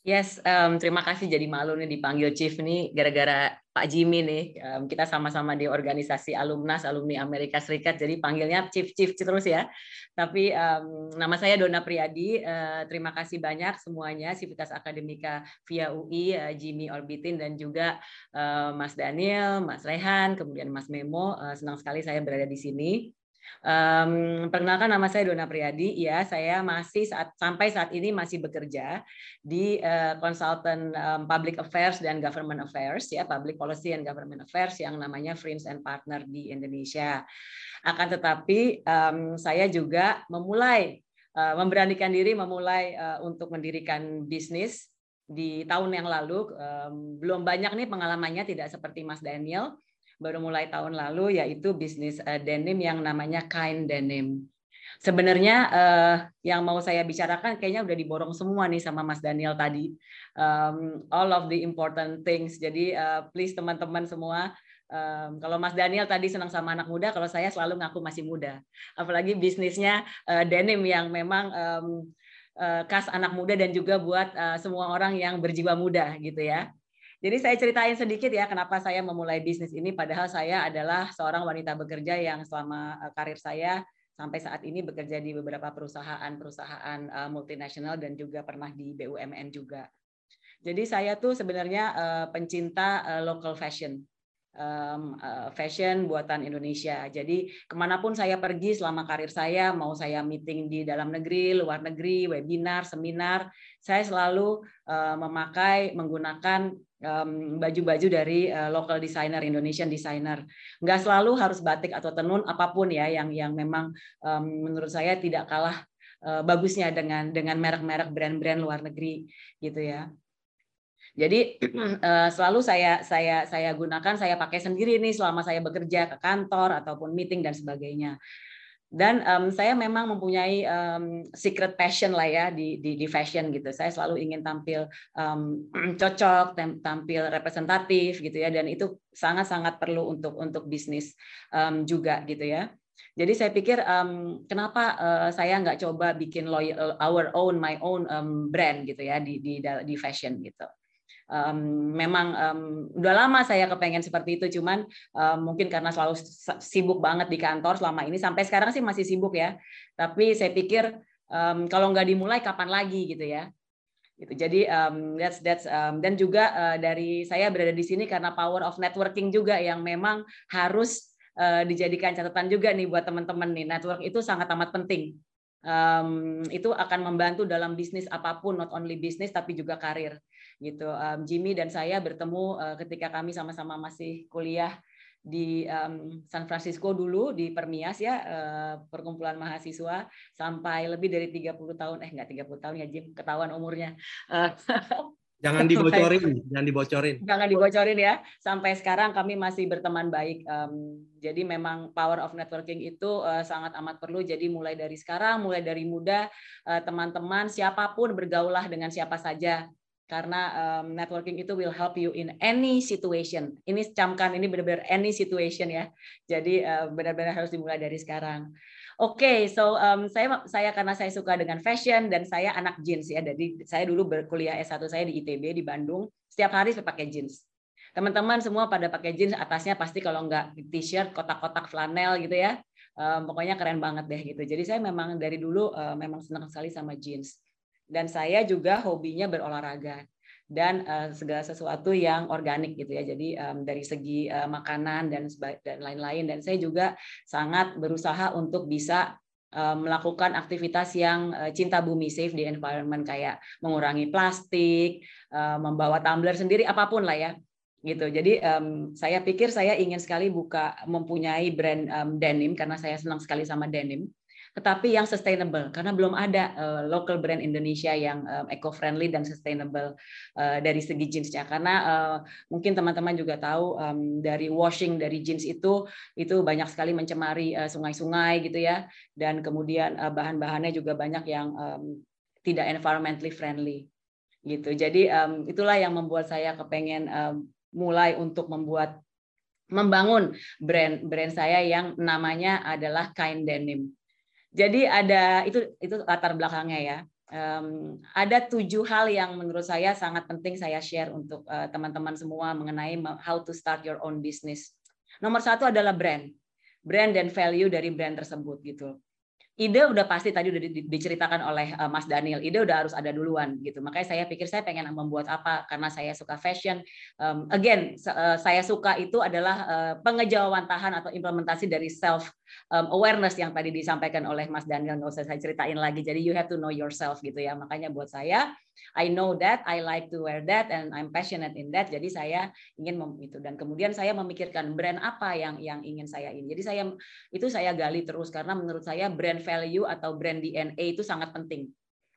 Yes, um, terima kasih jadi malu nih dipanggil Chief nih gara-gara Pak Jimmy nih. Um, kita sama-sama di organisasi alumnas alumni Amerika Serikat, jadi panggilnya Chief Chief terus ya. Tapi um, nama saya Dona Priyadi. Uh, terima kasih banyak semuanya Sivitas Akademika via UI, uh, Jimmy Orbitin dan juga uh, Mas Daniel, Mas Rehan, kemudian Mas Memo. Uh, senang sekali saya berada di sini. Um, perkenalkan nama saya Dona Priyadi. Ya, saya masih saat sampai saat ini masih bekerja di uh, konsultan um, Public Affairs dan Government Affairs ya, Public Policy and Government Affairs yang namanya Friends and Partner di Indonesia. Akan tetapi um, saya juga memulai uh, memberanikan diri memulai uh, untuk mendirikan bisnis di tahun yang lalu. Um, belum banyak nih pengalamannya tidak seperti Mas Daniel baru mulai tahun lalu yaitu bisnis uh, denim yang namanya Kind Denim. Sebenarnya uh, yang mau saya bicarakan kayaknya udah diborong semua nih sama Mas Daniel tadi. Um, all of the important things. Jadi uh, please teman-teman semua um, kalau Mas Daniel tadi senang sama anak muda, kalau saya selalu ngaku masih muda. Apalagi bisnisnya uh, denim yang memang um, uh, khas anak muda dan juga buat uh, semua orang yang berjiwa muda gitu ya. Jadi saya ceritain sedikit ya kenapa saya memulai bisnis ini padahal saya adalah seorang wanita bekerja yang selama eh, karir saya sampai saat ini bekerja di beberapa perusahaan-perusahaan eh, multinasional dan juga pernah di BUMN juga. Jadi saya tuh sebenarnya eh, pencinta local fashion um, uh, fashion buatan Indonesia. Jadi ke mana pun saya pergi selama karir saya, mau saya meeting di dalam negeri, luar negeri, webinar, seminar, saya selalu uh, memakai menggunakan baju-baju um, dari uh, local designer, Indonesian designer. Nggak selalu harus batik atau tenun, apa pun ya yang yang memang um, menurut saya tidak kalah uh, bagusnya dengan dengan merek-merek brand-brand luar negeri gitu ya. Jadi uh, selalu saya saya saya gunakan, saya pakai sendiri nih selama saya bekerja ke kantor ataupun meeting dan sebagainya. Dan um, saya memang mempunyai um, secret passion lah ya di, di di fashion gitu. Saya selalu ingin tampil um, cocok, tampil representatif gitu ya. Dan itu sangat-sangat perlu untuk untuk bisnis um, juga gitu ya. Jadi saya pikir um, kenapa uh, saya nggak coba bikin loyal, our own, my own um, brand gitu ya di di di fashion gitu um, memang um, udah lama saya kepengen seperti itu. Cuman um, mungkin karena selalu sibuk banget di kantor selama ini. Sampai sekarang sih masih sibuk ya. Tapi saya pikir um, kalau nggak dimulai kapan lagi gitu ya? Gitu. Jadi um, that's that's um, dan juga uh, dari saya berada di sini karena power of networking juga yang memang harus uh, dijadikan catatan juga nih buat teman-teman nih. Network itu sangat amat penting. Um, itu akan membantu dalam bisnis apa pun not only bisnis tapi juga karir gitu. Um, Jimmy dan saya bertemu uh, ketika kami sama-sama masih kuliah di um, San Francisco dulu di Permias ya uh, perkumpulan mahasiswa sampai lebih dari 30 tahun eh enggak 30 tahun ya Jim ketahuan umurnya. Uh, Jangan dibocorin, jangan dibocorin. Jangan dibocorin ya. Sampai sekarang kami masih berteman baik. Um, jadi memang power of networking itu uh, sangat amat perlu. Jadi mulai dari sekarang, mulai dari muda, teman-teman uh, siapa pun bergaulah dengan siapa saja karena um, networking itu will help you in any situation. Ini camkan ini benar-benar any situation ya. Jadi uh, benar-benar harus dimulai dari sekarang. Oke, okay, so um, saya saya karena saya suka dengan fashion dan saya anak jeans ya. Jadi saya dulu berkuliah S1 saya di ITB di Bandung. Setiap hari saya pakai jeans. Teman-teman semua pada pakai jeans, atasnya pasti kalau nggak t-shirt kotak-kotak flanel gitu ya. Um, pokoknya keren banget deh gitu. Jadi saya memang dari dulu uh, memang senang sekali sama jeans dan saya juga hobinya berolahraga dan uh, segala sesuatu yang organik gitu ya. Jadi um, dari segi uh, makanan dan dan lain-lain dan saya juga sangat berusaha untuk bisa uh, melakukan aktivitas yang cinta bumi, safe the environment kayak mengurangi plastik, membawa tumbler sendiri apa pun lah ya gitu. Jadi um, saya pikir saya ingin sekali buka mempunyai brand um, denim karena saya senang sekali sama denim tetapi yang sustainable karena belum ada uh, local brand Indonesia yang um, eco-friendly dan sustainable uh, dari segi jeansnya. Karena uh, mungkin teman-teman juga tahu um, dari washing dari jeans itu itu banyak sekali mencemari sungai-sungai uh, gitu ya. Dan kemudian uh, bahan-bahannya juga banyak yang um, tidak environmentally friendly gitu. Jadi um, itulah yang membuat saya kepengen um, mulai untuk membuat membangun brand brand saya yang namanya adalah Kind Denim jadi ada itu itu latar belakangnya ya. um, ada tujuh hal yang menurut saya sangat penting saya share untuk uh, teman-teman uh, semua mengenai how to start your own business. Nomor satu adalah brand, brand dan value dari brand tersebut gitu ide udah pasti tadi udah diceritakan oleh uh, Mas Daniel. Ide udah harus ada duluan gitu. Makanya saya pikir saya pengen membuat apa karena saya suka fashion. Again, uh, saya suka itu adalah pengejawantahan atau implementasi dari self um, awareness yang tadi disampaikan oleh Mas Daniel. Nggak usah saya ceritain lagi. Jadi you have to know yourself gitu ya. Makanya buat saya I know that, I like to wear that, and I'm passionate in that. Jadi saya ingin itu dan kemudian saya memikirkan brand apa yang yang ingin saya ini. Jadi saya itu saya gali terus karena menurut saya brand value atau brand DNA itu sangat penting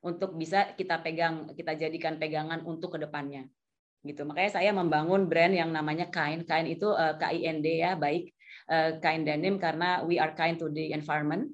untuk bisa kita pegang, kita jadikan pegangan untuk ke depannya. Gitu. Makanya saya membangun brand yang namanya Kind. Kind itu uh, K-I-N-D ya, baik. Uh, kind Denim karena we are kind to the environment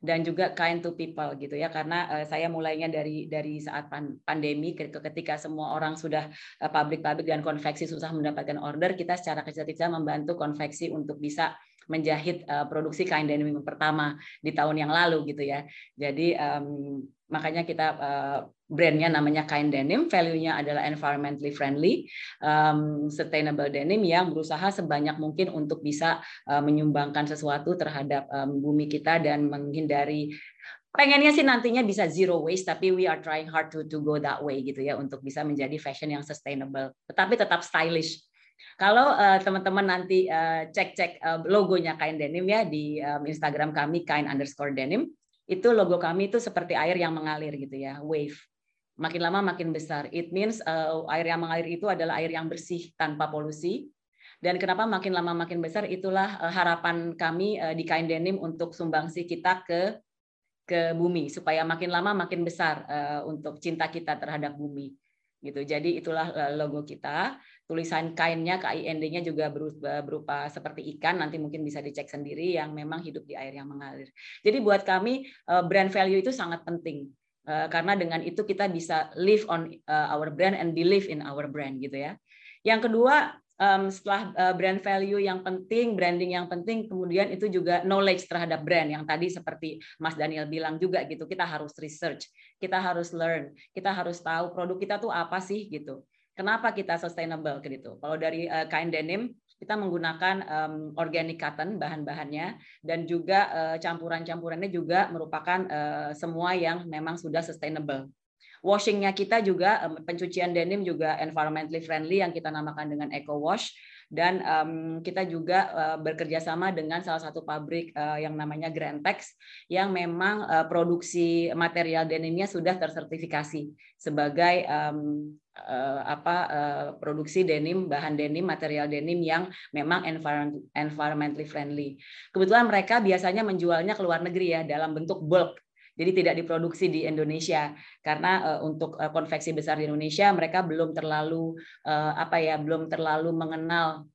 dan juga kind to people gitu ya. Karena uh, saya mulainya dari dari saat pandemi ketika semua orang sudah uh, public public dan konveksi susah mendapatkan order kita secara kecil-kecil membantu konveksi untuk bisa menjahit uh, produksi kain denim pertama di tahun yang lalu gitu ya. Jadi um, makanya kita uh, brandnya namanya kain denim, value-nya adalah environmentally friendly, um, sustainable denim yang berusaha sebanyak mungkin untuk bisa uh, menyumbangkan sesuatu terhadap um, bumi kita dan menghindari pengennya sih nantinya bisa zero waste tapi we are trying hard to to go that way gitu ya untuk bisa menjadi fashion yang sustainable tetapi tetap stylish kalau uh, teman-teman nanti uh, cek-cek uh, logonya kain denim ya di um, Instagram kami kain underscore denim itu logo kami itu seperti air yang mengalir gitu ya, wave. Makin lama makin besar. It means uh, air yang mengalir itu adalah air yang bersih tanpa polusi. Dan kenapa makin lama makin besar itulah uh, harapan kami uh, di Kain Denim untuk sumbangsi kita ke ke bumi supaya makin lama makin besar uh, untuk cinta kita terhadap bumi gitu. Jadi itulah logo kita tulisan kainnya KIND-nya juga berupa, berupa seperti ikan nanti mungkin bisa dicek sendiri yang memang hidup di air yang mengalir. Jadi buat kami eh, brand value itu sangat penting eh, karena dengan itu kita bisa live on eh, our brand and believe in our brand gitu ya. Yang kedua setelah brand value yang penting, branding yang penting, kemudian itu juga knowledge terhadap brand yang tadi seperti Mas Daniel bilang juga gitu. Kita harus research, kita harus learn, kita harus tahu produk kita tuh apa sih gitu. Kenapa kita sustainable gitu? Kalau dari uh, kain denim kita menggunakan um, organic cotton bahan-bahannya dan juga uh, campuran-campurannya juga merupakan uh, semua yang memang sudah sustainable. Washingnya kita juga pencucian denim juga environmentally friendly yang kita namakan dengan eco wash dan um, kita juga uh, bekerja sama dengan salah satu pabrik uh, yang namanya Grantex yang memang uh, produksi material denimnya sudah tersertifikasi sebagai um, uh, apa uh, produksi denim bahan denim material denim yang memang environment, environmentally friendly. Kebetulan mereka biasanya menjualnya ke luar negeri ya dalam bentuk bulk jadi tidak diproduksi di Indonesia. Karena uh, untuk uh, konveksi besar di Indonesia mereka belum terlalu uh, apa ya belum terlalu mengenal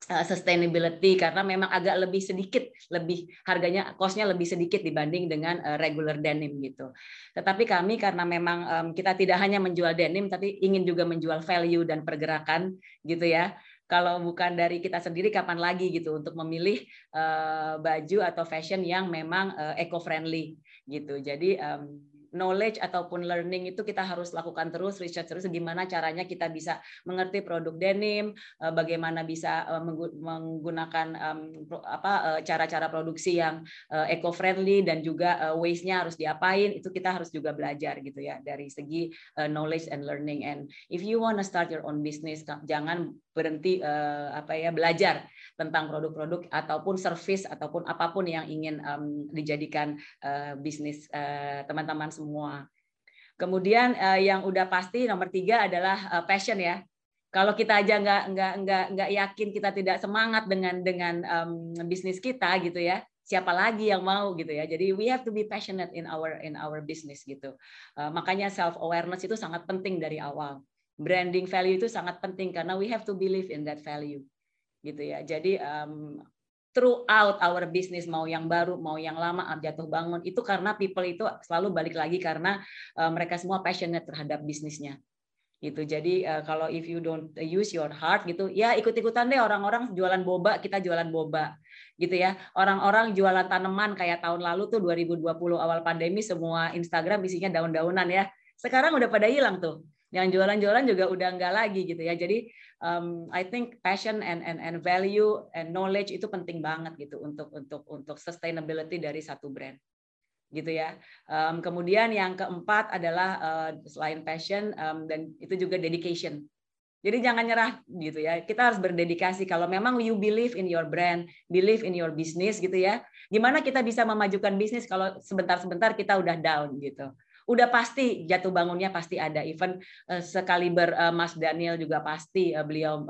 sustainability. Karena memang agak lebih sedikit lebih harganya costnya lebih sedikit dibanding dengan regular denim gitu. Tetapi kami karena memang kita tidak hanya menjual denim tapi ingin juga menjual value dan pergerakan gitu ya. Kalau bukan dari kita sendiri kapan lagi gitu untuk memilih baju atau fashion yang memang eco friendly gitu. Jadi um, knowledge ataupun learning itu kita harus lakukan terus research terus gimana caranya kita bisa mengerti produk denim eh, bagaimana bisa eh, menggunakan apa eh, cara-cara produksi yang eco friendly dan juga waste-nya harus diapain itu kita harus juga belajar gitu ya dari segi knowledge and learning and if you want to start your own business jangan berhenti apa ya belajar tentang produk-produk ataupun service ataupun apa pun yang ingin um, dijadikan uh, bisnis uh, teman-teman semua. Kemudian uh, yang udah pasti nomor tiga adalah uh, passion ya. Kalau kita aja nggak nggak nggak nggak yakin kita tidak semangat dengan dengan um, bisnis kita gitu ya, siapa lagi yang mau gitu ya. Jadi we have to be passionate in our in our business gitu. Uh, makanya self awareness itu sangat penting dari awal. Branding value itu sangat penting karena we have to believe in that value gitu ya. Jadi um, throughout our business mau yang baru mau yang lama jatuh bangun itu karena people itu selalu balik lagi karena uh, mereka semua passionate terhadap bisnisnya gitu. Jadi uh, kalau if you don't use your heart gitu, ya ikut-ikutan deh orang-orang jualan boba, kita jualan boba gitu ya. Orang-orang jualan tanaman kayak tahun lalu tuh 2020 awal pandemi semua Instagram isinya daun-daunan ya. Sekarang udah pada hilang tuh. Yang jualan-jualan juga udah enggak lagi gitu ya. Jadi um, I think passion and and and value and knowledge itu penting banget gitu untuk untuk untuk sustainability dari satu brand gitu ya. Um, kemudian yang keempat adalah uh, selain passion um, dan itu juga dedication. Jadi jangan nyerah gitu ya. Kita harus berdedikasi. Kalau memang you believe in your brand, believe in your business gitu ya. Gimana kita bisa memajukan bisnis kalau sebentar-sebentar kita udah down gitu. Udah pasti jatuh bangunnya pasti ada. Even uh, sekaliber uh, Mas Daniel juga pasti uh, beliau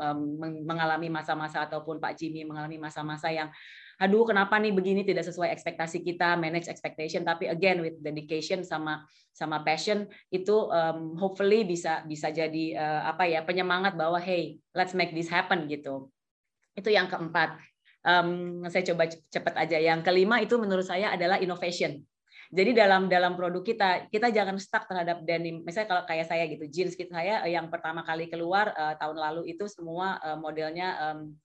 mengalami masa-masa ataupun Pak Jimmy mengalami masa-masa yang aduh kenapa nih begini? Tidak sesuai ekspektasi kita manage expectation. Tapi again with dedication sama sama passion itu um, hopefully bisa bisa jadi uh, apa ya penyemangat bahwa hey let's make this happen gitu. Itu yang keempat. Um, saya coba cepat aja. Yang kelima itu menurut saya adalah innovation jadi dalam dalam produk kita kita jangan stuck terhadap denim. Misalnya kalau kayak saya gitu, jeans kita saya yang pertama kali keluar uh, tahun lalu itu semua uh, modelnya um,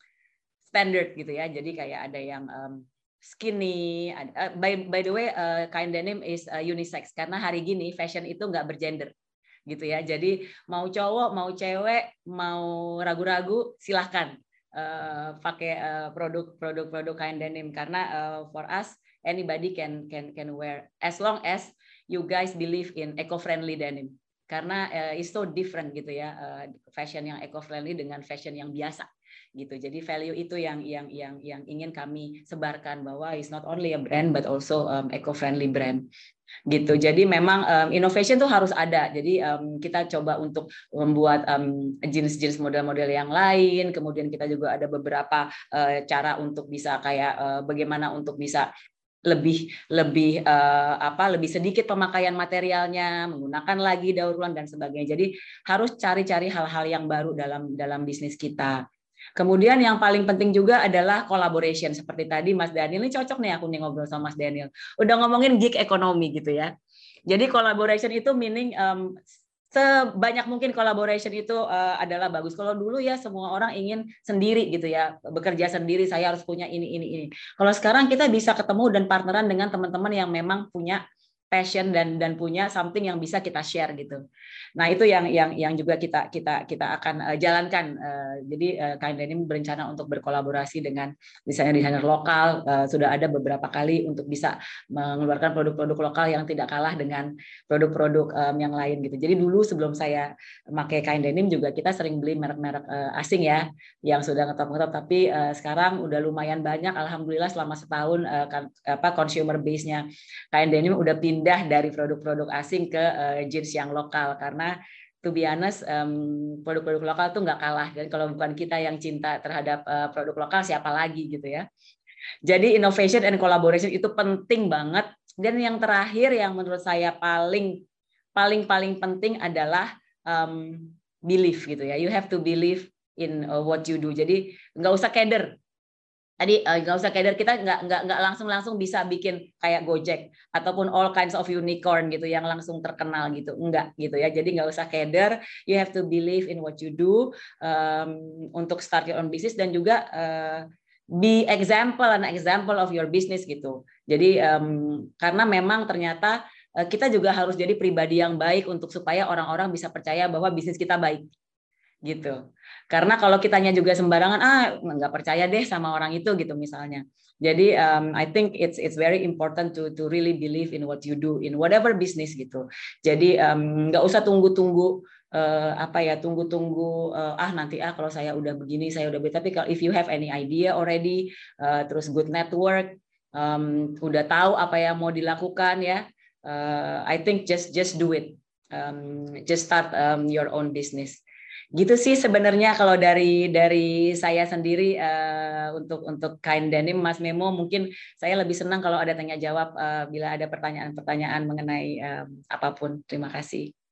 standard gitu ya. Jadi kayak ada yang um, skinny. By by the way, uh, kain denim is uh, unisex karena hari gini fashion itu nggak bergender gitu ya. Jadi mau cowok, mau cewek, mau ragu-ragu silahkan uh, pakai uh, produk produk-produk kain denim karena uh, for us anybody can can can wear as long as you guys believe in eco-friendly denim karena uh, it's so different gitu ya uh, fashion yang eco-friendly dengan fashion yang biasa gitu. Jadi value itu yang yang yang yang ingin kami sebarkan bahwa it's not only a brand but also um, eco-friendly brand gitu. Jadi memang um, innovation tuh harus ada. Jadi um, kita coba untuk membuat um, jenis-jenis model-model yang lain. Kemudian kita juga ada beberapa uh, cara untuk bisa kayak uh, bagaimana untuk bisa lebih lebih uh, apa lebih sedikit pemakaian materialnya menggunakan lagi daur ulang dan sebagainya jadi harus cari-cari hal-hal yang baru dalam dalam bisnis kita Kemudian yang paling penting juga adalah collaboration. Seperti tadi Mas Daniel, ini cocok nih aku nih ngobrol sama Mas Daniel. Udah ngomongin gig ekonomi gitu ya. Jadi collaboration itu meaning um, sebanyak mungkin collaboration itu uh, adalah bagus. Kalau dulu ya semua orang ingin sendiri gitu ya, bekerja sendiri, saya harus punya ini ini ini. Kalau sekarang kita bisa ketemu dan partneran dengan teman-teman yang memang punya passion dan dan punya something yang bisa kita share gitu. Nah itu yang yang yang juga kita kita kita akan uh, jalankan. Uh, jadi uh, Kain Denim berencana untuk berkolaborasi dengan desainer-desainer lokal. Uh, sudah ada beberapa kali untuk bisa mengeluarkan produk-produk lokal yang tidak kalah dengan produk-produk um, yang lain gitu. Jadi dulu sebelum saya pakai Kain Denim juga kita sering beli merek-merek uh, asing ya yang sudah ngetop-ngetop. Tapi uh, sekarang udah lumayan banyak. Alhamdulillah selama setahun uh, kan, apa consumer base-nya Kain Denim udah pindah pindah dari produk-produk asing ke uh, jeans yang lokal. Karena to be honest produk-produk lokal tuh nggak kalah. Dan kalau bukan kita yang cinta terhadap uh, produk lokal siapa lagi gitu ya. Jadi innovation and collaboration itu penting banget. Dan yang terakhir yang menurut saya paling paling paling penting adalah um, belief gitu ya. You have to believe in uh, what you do. Jadi nggak usah keder Tadi eh, nggak usah kader kita nggak nggak nggak langsung langsung bisa bikin kayak Gojek ataupun all kinds of unicorn gitu yang langsung terkenal gitu. Enggak gitu ya. Jadi nggak usah kader you have to believe in what you do um, untuk start your own business dan juga uh, be example an example of your business gitu. Jadi um, karena memang ternyata uh, kita juga harus jadi pribadi yang baik untuk supaya orang-orang bisa percaya bahwa bisnis kita baik gitu karena kalau kitanya juga sembarangan, ah nggak percaya deh sama orang itu gitu misalnya. Jadi um, I think it's it's very important to to really believe in what you do in whatever business gitu. Jadi um, nggak usah tunggu-tunggu uh, apa ya tunggu-tunggu uh, ah nanti ah kalau saya udah begini saya udah begini. Tapi kalau if you have any idea already, uh, terus good network, um, udah tahu apa yang mau dilakukan ya, uh, I think just just do it. Um, just start um, your own business gitu sih sebenarnya kalau dari dari saya sendiri uh, untuk untuk kain denim Mas Memo mungkin saya lebih senang kalau ada tanya jawab uh, bila ada pertanyaan-pertanyaan mengenai uh, apa pun. Terima kasih